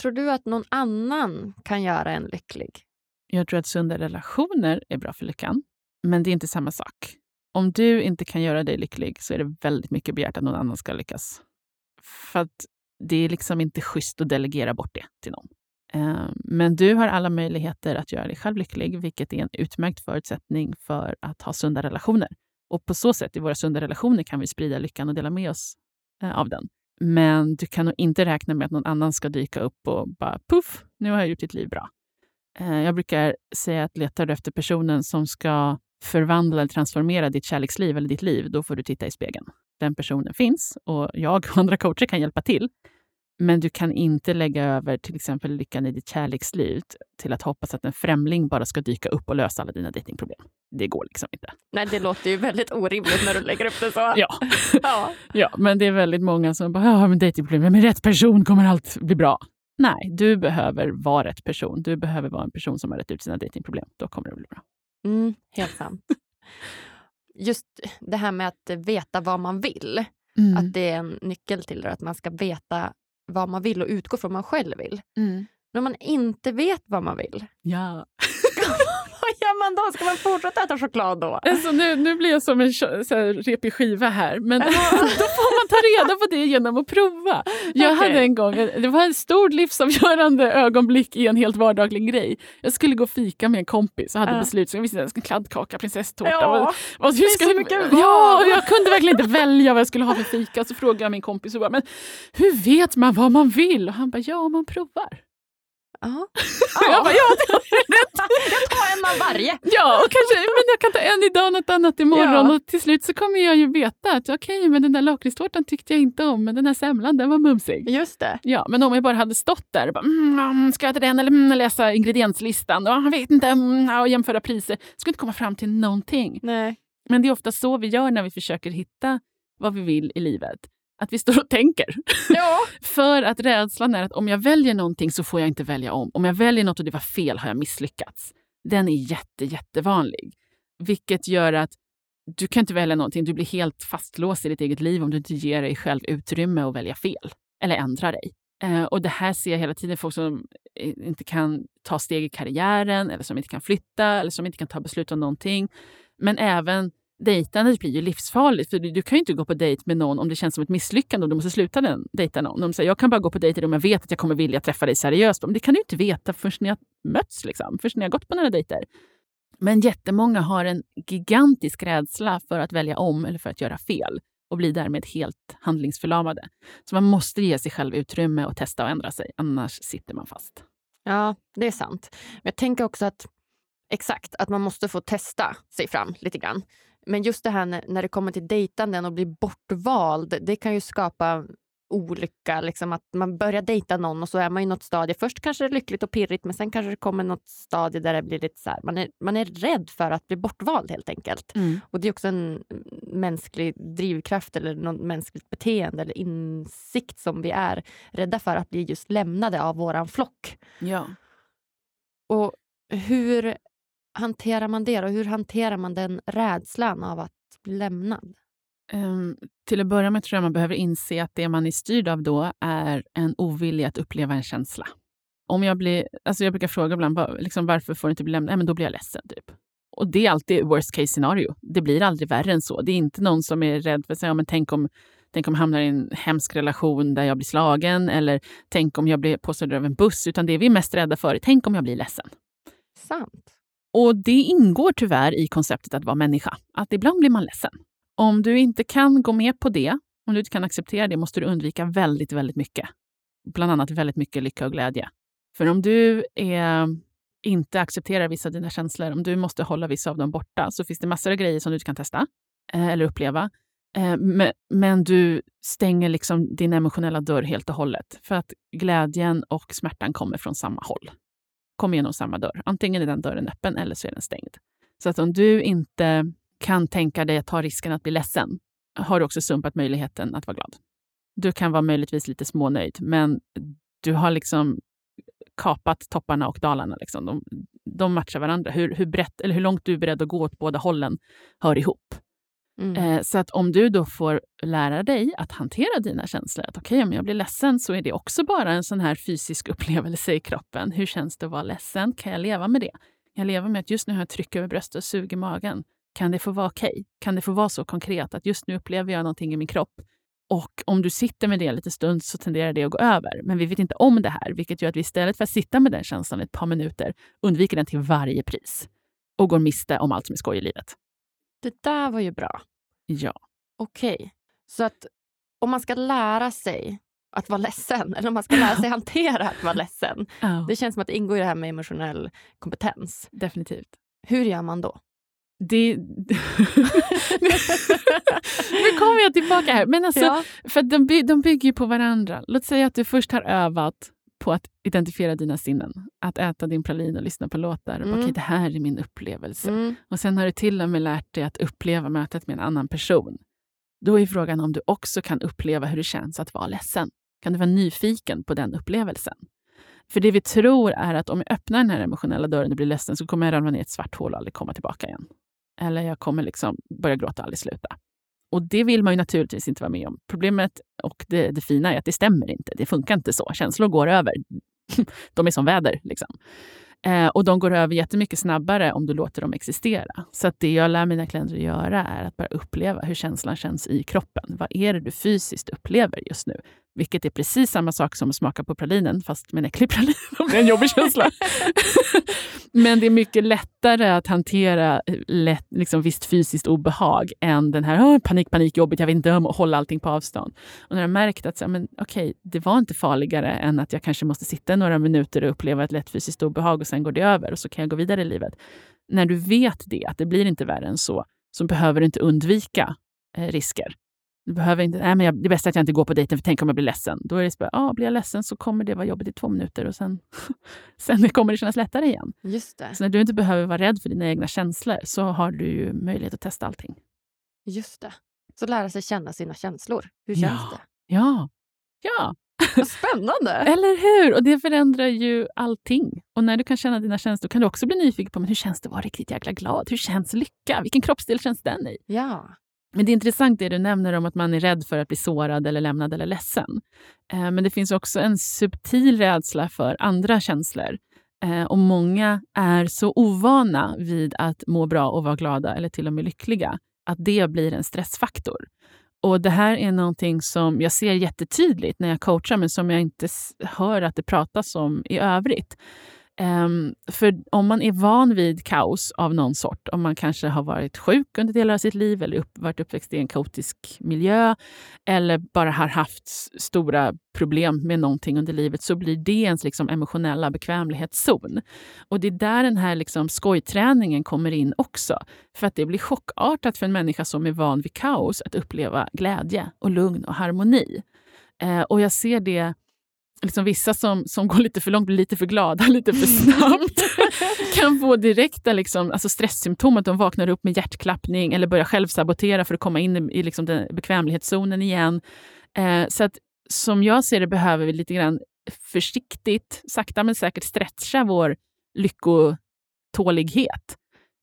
Tror du att någon annan kan göra en lycklig? Jag tror att sunda relationer är bra för lyckan. Men det är inte samma sak. Om du inte kan göra dig lycklig så är det väldigt mycket begärt att någon annan ska lyckas. För att det är liksom inte schysst att delegera bort det till någon. Ehm, men du har alla möjligheter att göra dig själv lycklig, vilket är en utmärkt förutsättning för att ha sunda relationer. Och på så sätt, i våra sunda relationer, kan vi sprida lyckan och dela med oss eh, av den. Men du kan nog inte räkna med att någon annan ska dyka upp och bara puff, nu har jag gjort ditt liv bra. Eh, jag brukar säga att letar du efter personen som ska förvandla eller transformera ditt kärleksliv eller ditt liv, då får du titta i spegeln. Den personen finns och jag och andra coacher kan hjälpa till. Men du kan inte lägga över till exempel lyckan i ditt kärleksliv till att hoppas att en främling bara ska dyka upp och lösa alla dina datingproblem. Det går liksom inte. Nej, det låter ju väldigt orimligt när du lägger upp det så. Ja, Ja. ja men det är väldigt många som bara, ja men datingproblem, med rätt person kommer allt bli bra. Nej, du behöver vara rätt person. Du behöver vara en person som har rätt ut sina datingproblem. Då kommer det bli bra. Mm, helt sant. Just det här med att veta vad man vill. Mm. Att det är en nyckel till det. Att man ska veta vad man vill och utgå från vad man själv vill. Mm. När man inte vet vad man vill, Ja. Vad gör man då? Ska man fortsätta äta choklad då? Alltså nu, nu blir jag som en här, repig skiva här, men då får man ta reda på det genom att prova. Jag Okej. hade en gång, det var en stor livsavgörande ögonblick i en helt vardaglig grej. Jag skulle gå och fika med en kompis och hade Ja. beslut, så jag visste jag kladdkaka, prinsesstårta. Ja, och, och det är så mycket val. Ja, jag kunde verkligen inte välja vad jag skulle ha för fika. Så frågade jag min kompis, och bara, men hur vet man vad man vill? Och han bara, ja, man provar. Ja. Jag bara, ja, det Jag tar en av varje. Ja, och kanske men jag kan ta en idag, något annat imorgon. Ja. Och till slut så kommer jag ju veta att okej, men den där lakritstårtan tyckte jag inte om, men den här semlan den var mumsig. Just det. Ja, men om jag bara hade stått där och bara, mm, ska jag äta den eller mm, läsa ingredienslistan och jag vet inte, mm, och jämföra priser, skulle inte komma fram till någonting. Nej. Men det är ofta så vi gör när vi försöker hitta vad vi vill i livet. Att vi står och tänker. Ja. För att rädslan är att om jag väljer någonting så får jag inte välja om. Om jag väljer något och det var fel har jag misslyckats. Den är jätte, jättevanlig. Vilket gör att du kan inte välja någonting. Du blir helt fastlåst i ditt eget liv om du inte ger dig själv utrymme att välja fel. Eller ändra dig. Eh, och det här ser jag hela tiden. Folk som eh, inte kan ta steg i karriären eller som inte kan flytta eller som inte kan ta beslut om någonting. Men även dejtandet blir ju livsfarligt. För du, du kan ju inte gå på dejt med någon om det känns som ett misslyckande och du måste sluta den, dejta någon. De säger, jag kan bara gå på dejter om jag vet att jag kommer vilja träffa dig seriöst. Men det kan du inte veta förrän ni har mötts, liksom, förrän ni har gått på några dejter. Men jättemånga har en gigantisk rädsla för att välja om eller för att göra fel och blir därmed helt handlingsförlamade. Så man måste ge sig själv utrymme och testa och ändra sig, annars sitter man fast. Ja, det är sant. Men jag tänker också att exakt, att man måste få testa sig fram lite grann. Men just det här när, när det kommer till dejtanden och bli bortvald, det kan ju skapa olycka. Liksom att man börjar dejta någon och så är man i något stadie. Först kanske det är lyckligt och pirrigt men sen kanske det kommer något stadie där det blir lite så här, man, är, man är rädd för att bli bortvald helt enkelt. Mm. Och det är också en mänsklig drivkraft eller något mänskligt beteende eller insikt som vi är rädda för att bli just lämnade av våran flock. Ja. Och hur hanterar man det? Och hur hanterar man den rädslan av att bli lämnad? Um, till att börja med tror jag man behöver inse att det man är styrd av då är en ovilja att uppleva en känsla. Om jag, blir, alltså jag brukar fråga ibland var, liksom, varför får du inte bli lämnad? Nej, men då blir jag ledsen. Typ. Och Det är alltid worst case scenario. Det blir aldrig värre än så. Det är inte någon som är rädd för att säga, ja, men tänk om Tänk om jag hamnar i en hemsk relation där jag blir slagen eller tänk om jag blir påstådd av en buss. Utan det vi är mest rädda för är tänk om jag blir ledsen. Sant. Och det ingår tyvärr i konceptet att vara människa. Att ibland blir man ledsen. Om du inte kan gå med på det, om du inte kan acceptera det, måste du undvika väldigt, väldigt mycket. Bland annat väldigt mycket lycka och glädje. För om du är, inte accepterar vissa av dina känslor, om du måste hålla vissa av dem borta, så finns det massor av grejer som du inte kan testa eh, eller uppleva. Eh, men, men, du stänger liksom din emotionella dörr helt och hållet. För att glädjen och smärtan kommer från samma håll. Kommer genom samma dörr. Antingen är den dörren öppen eller så är den stängd. Så att om du inte kan tänka dig att ta risken att bli ledsen har du också sumpat möjligheten att vara glad. Du kan vara möjligtvis lite smånöjd, men du har liksom kapat topparna och dalarna. Liksom. De, de matchar varandra. Hur, hur, brett, eller hur långt du är beredd att gå åt båda hållen hör ihop. Mm. Eh, så att om du då får lära dig att hantera dina känslor, att okej, okay, om jag blir ledsen så är det också bara en sån här fysisk upplevelse i kroppen. Hur känns det att vara ledsen? Kan jag leva med det? Jag lever med att just nu har jag tryck över bröstet och sug i magen. Kan det få vara okej? Okay? Kan det få vara så konkret att just nu upplever jag någonting i min kropp och om du sitter med det en liten stund så tenderar det att gå över. Men vi vet inte om det här, vilket gör att vi istället för att sitta med den känslan ett par minuter undviker den till varje pris och går miste om allt som är skoj i livet. Det där var ju bra. Ja. Okej. Okay. Så att om man ska lära sig att vara ledsen, eller om man ska lära sig hantera att vara ledsen. Oh. Det känns som att det ingår i det här med emotionell kompetens. Definitivt. Hur gör man då? Det... nu kommer jag tillbaka här. Men alltså, ja. för de, by de bygger på varandra. Låt säga att du först har övat på att identifiera dina sinnen. Att äta din pralin och lyssna på låtar. Mm. Okej, det här är min upplevelse. Mm. Och Sen har du till och med lärt dig att uppleva mötet med en annan person. Då är frågan om du också kan uppleva hur det känns att vara ledsen. Kan du vara nyfiken på den upplevelsen? För det vi tror är att om jag öppnar den här emotionella dörren och blir ledsen så kommer jag ramla ner i ett svart hål och aldrig komma tillbaka igen. Eller jag kommer liksom börja gråta och aldrig sluta. Och det vill man ju naturligtvis inte vara med om. Problemet och det, det fina är att det stämmer inte. Det funkar inte så. Känslor går över. De är som väder. Liksom. Eh, och de går över jättemycket snabbare om du låter dem existera. Så att det jag lär mina klienter att göra är att bara uppleva hur känslan känns i kroppen. Vad är det du fysiskt upplever just nu? Vilket är precis samma sak som att smaka på pralinen, fast med en äcklig pralin. Det är en jobbig känsla. Men det är mycket lättare att hantera eh, lätt, liksom visst fysiskt obehag än den här panik, panik, jobbigt, jag vet inte, och hålla allting på avstånd. Och när jag märkt att så, men, okay, det var inte farligare än att jag kanske måste sitta några minuter och uppleva ett lätt fysiskt obehag och sen går det över och så kan jag gå vidare i livet. När du vet det, att det blir inte värre än så, så behöver du inte undvika eh, risker. Du behöver inte, nej men jag, det är bäst att jag inte går på dejten för tänk om jag blir ledsen. Då är det så ah, blir jag ledsen så kommer det vara jobbigt i två minuter och sen, sen kommer det kännas lättare igen. Just det. Så när du inte behöver vara rädd för dina egna känslor så har du möjlighet att testa allting. Just det. Så lära sig känna sina känslor. Hur känns ja. det? Ja. Ja. Vad spännande! Eller hur? Och det förändrar ju allting. Och när du kan känna dina känslor kan du också bli nyfiken på men hur känns det att vara riktigt jäkla glad. Hur känns lycka? Vilken kroppsdel känns den i? Ja. Men det är intressant det du nämner om att man är rädd för att bli sårad eller lämnad eller ledsen. Eh, men det finns också en subtil rädsla för andra känslor. Eh, och många är så ovana vid att må bra och vara glada eller till och med lyckliga att det blir en stressfaktor. Och Det här är någonting som jag ser jättetydligt när jag coachar, men som jag inte hör att det pratas om i övrigt. Um, för om man är van vid kaos av någon sort, om man kanske har varit sjuk under delar av sitt liv eller upp, varit uppväxt i en kaotisk miljö eller bara har haft stora problem med någonting under livet så blir det ens liksom emotionella bekvämlighetszon. Och det är där den här liksom skojträningen kommer in också. För att det blir chockartat för en människa som är van vid kaos att uppleva glädje och lugn och harmoni. Uh, och jag ser det liksom vissa som, som går lite för långt, blir lite för glada lite för snabbt kan få direkta liksom, alltså stresssymptom, att de vaknar upp med hjärtklappning eller börjar självsabotera för att komma in i, i liksom den bekvämlighetszonen igen. Eh, så att som jag ser det behöver vi lite grann försiktigt, sakta men säkert stretcha vår lyckotålighet.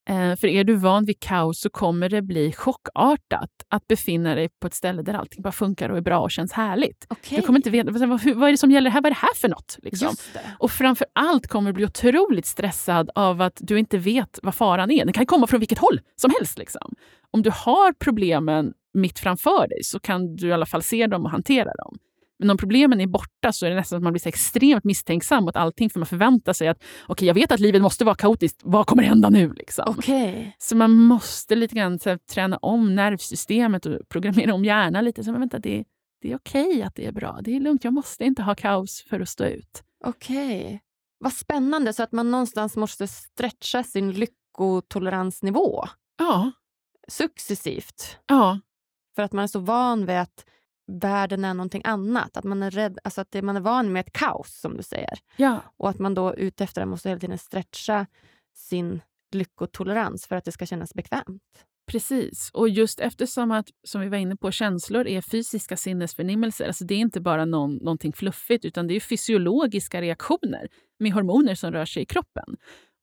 Eh, för är du van vid kaos så kommer det bli chockartat att befinna dig på ett ställe där allting bara funkar och är bra och känns härligt. Okay. Du kommer inte veta vad, vad är det som gäller här, vad är det här för något? Liksom. Och framför allt kommer du bli otroligt stressad av att du inte vet vad faran är. Den kan komma från vilket håll som helst. Liksom. Om du har problemen mitt framför dig så kan du i alla fall se dem och hantera dem. Men om problemen är borta så är det nästan att man blir så extremt misstänksam mot allting för man förväntar sig att okej, okay, jag vet att livet måste vara kaotiskt. Vad kommer hända nu? Liksom. Okay. Så man måste lite grann här, träna om nervsystemet och programmera om hjärnan lite. Så, men vänta, det, det är okej okay att det är bra. Det är lugnt. Jag måste inte ha kaos för att stå ut. Okej. Okay. Vad spännande. Så att man någonstans måste stretcha sin lyckotoleransnivå. Ja. Successivt. Ja. För att man är så van vid att världen är någonting annat. Att man är rädd, alltså att man är van med ett kaos, som du säger. Ja. Och att man då utefter det måste hela tiden stretcha sin lyckotolerans för att det ska kännas bekvämt. Precis. Och just eftersom att, som vi var inne på, känslor är fysiska sinnesförnimmelser. Alltså det är inte bara någon, någonting fluffigt, utan det är fysiologiska reaktioner med hormoner som rör sig i kroppen.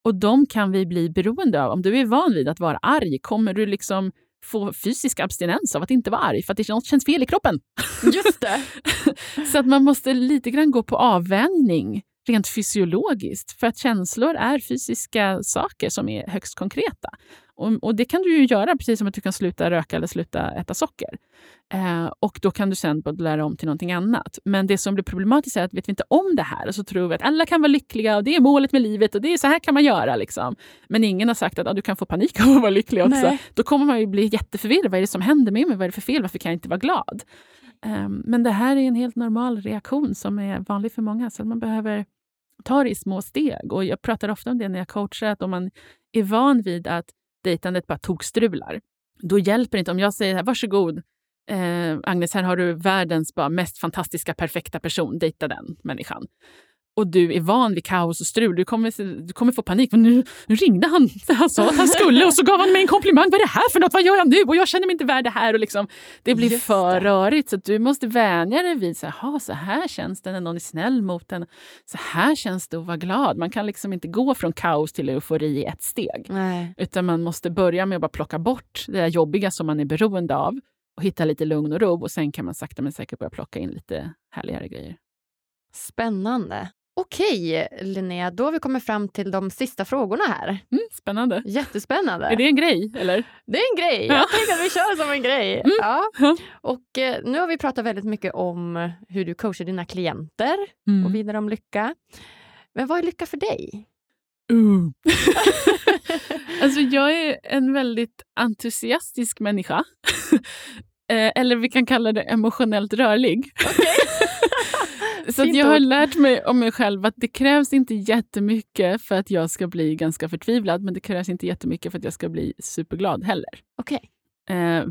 Och de kan vi bli beroende av. Om du är van vid att vara arg, kommer du liksom få fysisk abstinens av att inte vara arg för att det något känns fel i kroppen. Just det. så att man måste lite grann gå på avvänjning rent fysiologiskt för att känslor är fysiska saker som är högst konkreta. Och, och, Det kan du ju göra precis som att du kan sluta röka eller sluta äta socker. Eh, och Då kan du sen lära om till någonting annat. Men det som blir problematiskt är att vet vi inte om det här så tror vi att alla kan vara lyckliga och det är målet med livet och det är så här kan man göra. Liksom. Men ingen har sagt att ah, du kan få panik av att vara lycklig också. Nej. Då kommer man ju bli jätteförvirrad. Vad är det som händer med mig? Vad är det för fel? Varför kan jag inte vara glad? Eh, men det här är en helt normal reaktion som är vanlig för många. Så man behöver tar det i små steg. Och Jag pratar ofta om det när jag coachar, att om man är van vid att dejtandet bara tokstrular. Då hjälper det inte om jag säger varsågod, eh, Agnes, här har du världens bara mest fantastiska, perfekta person. Dejta den människan och du är van vid kaos och strul, du kommer, du kommer få panik. Men nu, nu ringde han, han sa att han skulle och så gav han mig en komplimang. Vad är det här för något? Vad gör jag nu? Och jag känner mig inte värd det här. Och liksom, det blir Just för det. rörigt. Så du måste vänja dig vid så här, så här känns det när någon är snäll mot en. Så här känns det att vara glad. Man kan liksom inte gå från kaos till eufori i ett steg. Nej. Utan man måste börja med att bara plocka bort det jobbiga som man är beroende av och hitta lite lugn och ro. Och sen kan man sakta men säkert börja plocka in lite härligare grejer. Spännande. Okej, Linnea, då har vi kommit fram till de sista frågorna här. Mm, spännande. Jättespännande. Är det en grej? eller? Det är en grej. Jag tänkte att vi kör som en grej. Mm. Ja. Och eh, Nu har vi pratat väldigt mycket om hur du coachar dina klienter mm. och vidare om lycka. Men vad är lycka för dig? Uh. alltså jag är en väldigt entusiastisk människa. Eh, eller vi kan kalla det emotionellt rörlig. Okay. Så jag har lärt mig om mig själv att det krävs inte jättemycket för att jag ska bli ganska förtvivlad, men det krävs inte jättemycket för att jag ska bli superglad heller. Okay. Eh,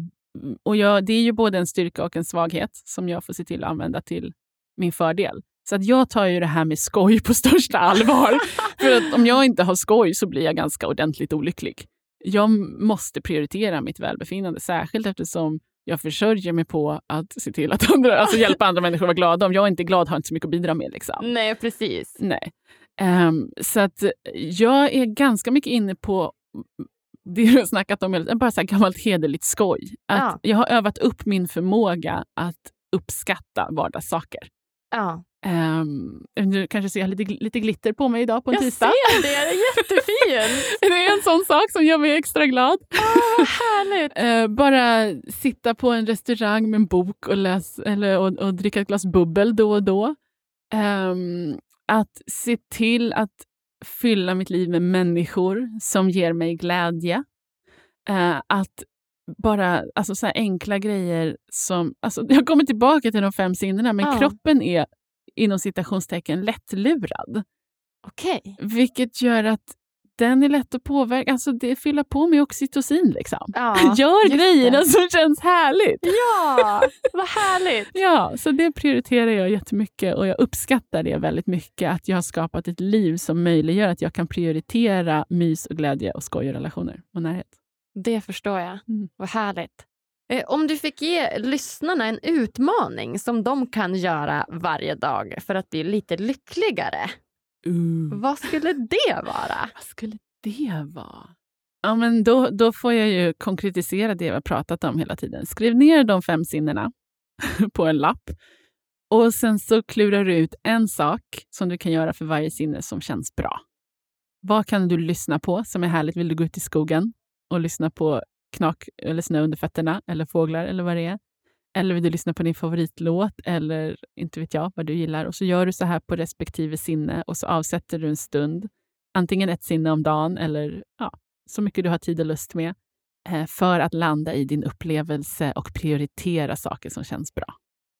och jag, det är ju både en styrka och en svaghet som jag får se till att använda till min fördel. Så att jag tar ju det här med skoj på största allvar. för att om jag inte har skoj så blir jag ganska ordentligt olycklig. Jag måste prioritera mitt välbefinnande, särskilt eftersom jag försörjer mig på att se till att andra, alltså hjälpa andra människor att vara glada. Om jag inte är glad har jag inte så mycket att bidra med. Liksom. Nej, precis. Nej. Um, så att jag är ganska mycket inne på det du har snackat om, bara så här gammalt hederligt skoj. Att ja. Jag har övat upp min förmåga att uppskatta vardagssaker. Ja. Um, du kanske ser lite, lite glitter på mig idag på en Jag tisdag. ser det, det är jättefint! det är en sån sak som gör mig extra glad. oh, vad härligt! Uh, bara sitta på en restaurang med en bok och, läs, eller, och, och dricka ett glas bubbel då och då. Um, att se till att fylla mitt liv med människor som ger mig glädje. Uh, att bara alltså så enkla grejer som... Alltså, jag kommer tillbaka till de fem sinnena, men Ja. kroppen är inom citationstecken lättlurad. Okej. Vilket gör att den är lätt att påverka. Alltså det fyller på med oxytocin. Liksom. Ja, Gör grejerna det. som känns härligt. Ja, vad härligt! Ja, så det prioriterar jag jättemycket och jag uppskattar det väldigt mycket. Att jag har skapat ett liv som möjliggör att jag kan prioritera mys och glädje och skoj och relationer och närhet. Det förstår jag. Mm. Vad härligt. Eh, Om du fick ge lyssnarna en utmaning som de kan göra varje dag för att bli lite lyckligare, Uh. vad skulle det vara? Vad skulle det vara? Ja, men då, då får jag ju konkretisera det vi har pratat om hela tiden. Skriv ner de fem sinnena på en lapp. Och sen så klurar du ut en sak som du kan göra för varje sinne som känns bra. Vad kan du lyssna på som är härligt? Vill du gå ut i skogen och lyssna på knak eller snö under fötterna eller fåglar eller vad det är? Eller vill du lyssna på din favoritlåt eller inte vet jag vad du gillar? Och så gör du så här på respektive sinne och så avsätter du en stund antingen ett sinne om dagen eller ja, så mycket du har tid och lust med eh, för att landa i din upplevelse och prioritera saker som känns bra.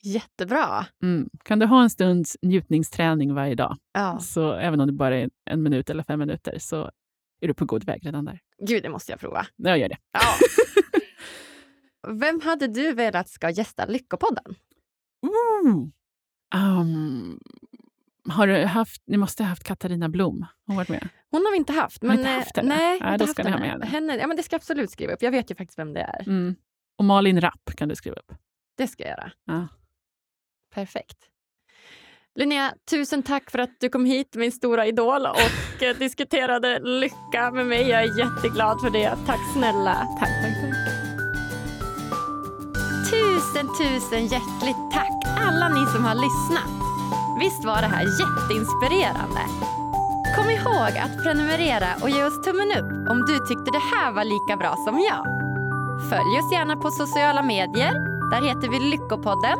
Jättebra. Mm. Kan du ha en stunds njutningsträning varje dag, Ja. så även om det bara är en minut eller fem minuter, så är du på god väg redan där. Gud, det måste jag prova. Jag gör det. Ja. Vem hade du velat ska gästa Lyckopodden? Ooh. Um, har du haft, ni måste ha haft Katarina Blom. Har hon varit med? Hon har vi inte haft. Har Men, inte eh, haft henne? Nej, Nej, inte då ska ni ha med henne. henne. Ja, men det ska jag absolut skriva upp. Jag vet ju faktiskt vem det är. Mm. Och Malin Rapp kan du skriva upp. Det ska jag göra. Ja. Perfekt. Linnea, tusen tack för att du kom hit, min stora idol, och eh, diskuterade lycka med mig. Jag är jätteglad för det. Tack snälla. Tack, tack, tack. Tusen, tusen hjärtligt tack alla ni som har lyssnat. Visst var det här jätteinspirerande? Kom ihåg att prenumerera och ge oss tummen upp om du tyckte det här var lika bra som jag. Följ oss gärna på sociala medier. Där heter vi Lyckopodden.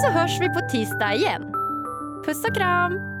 Så hörs vi på tisdag igen. Puss och kram!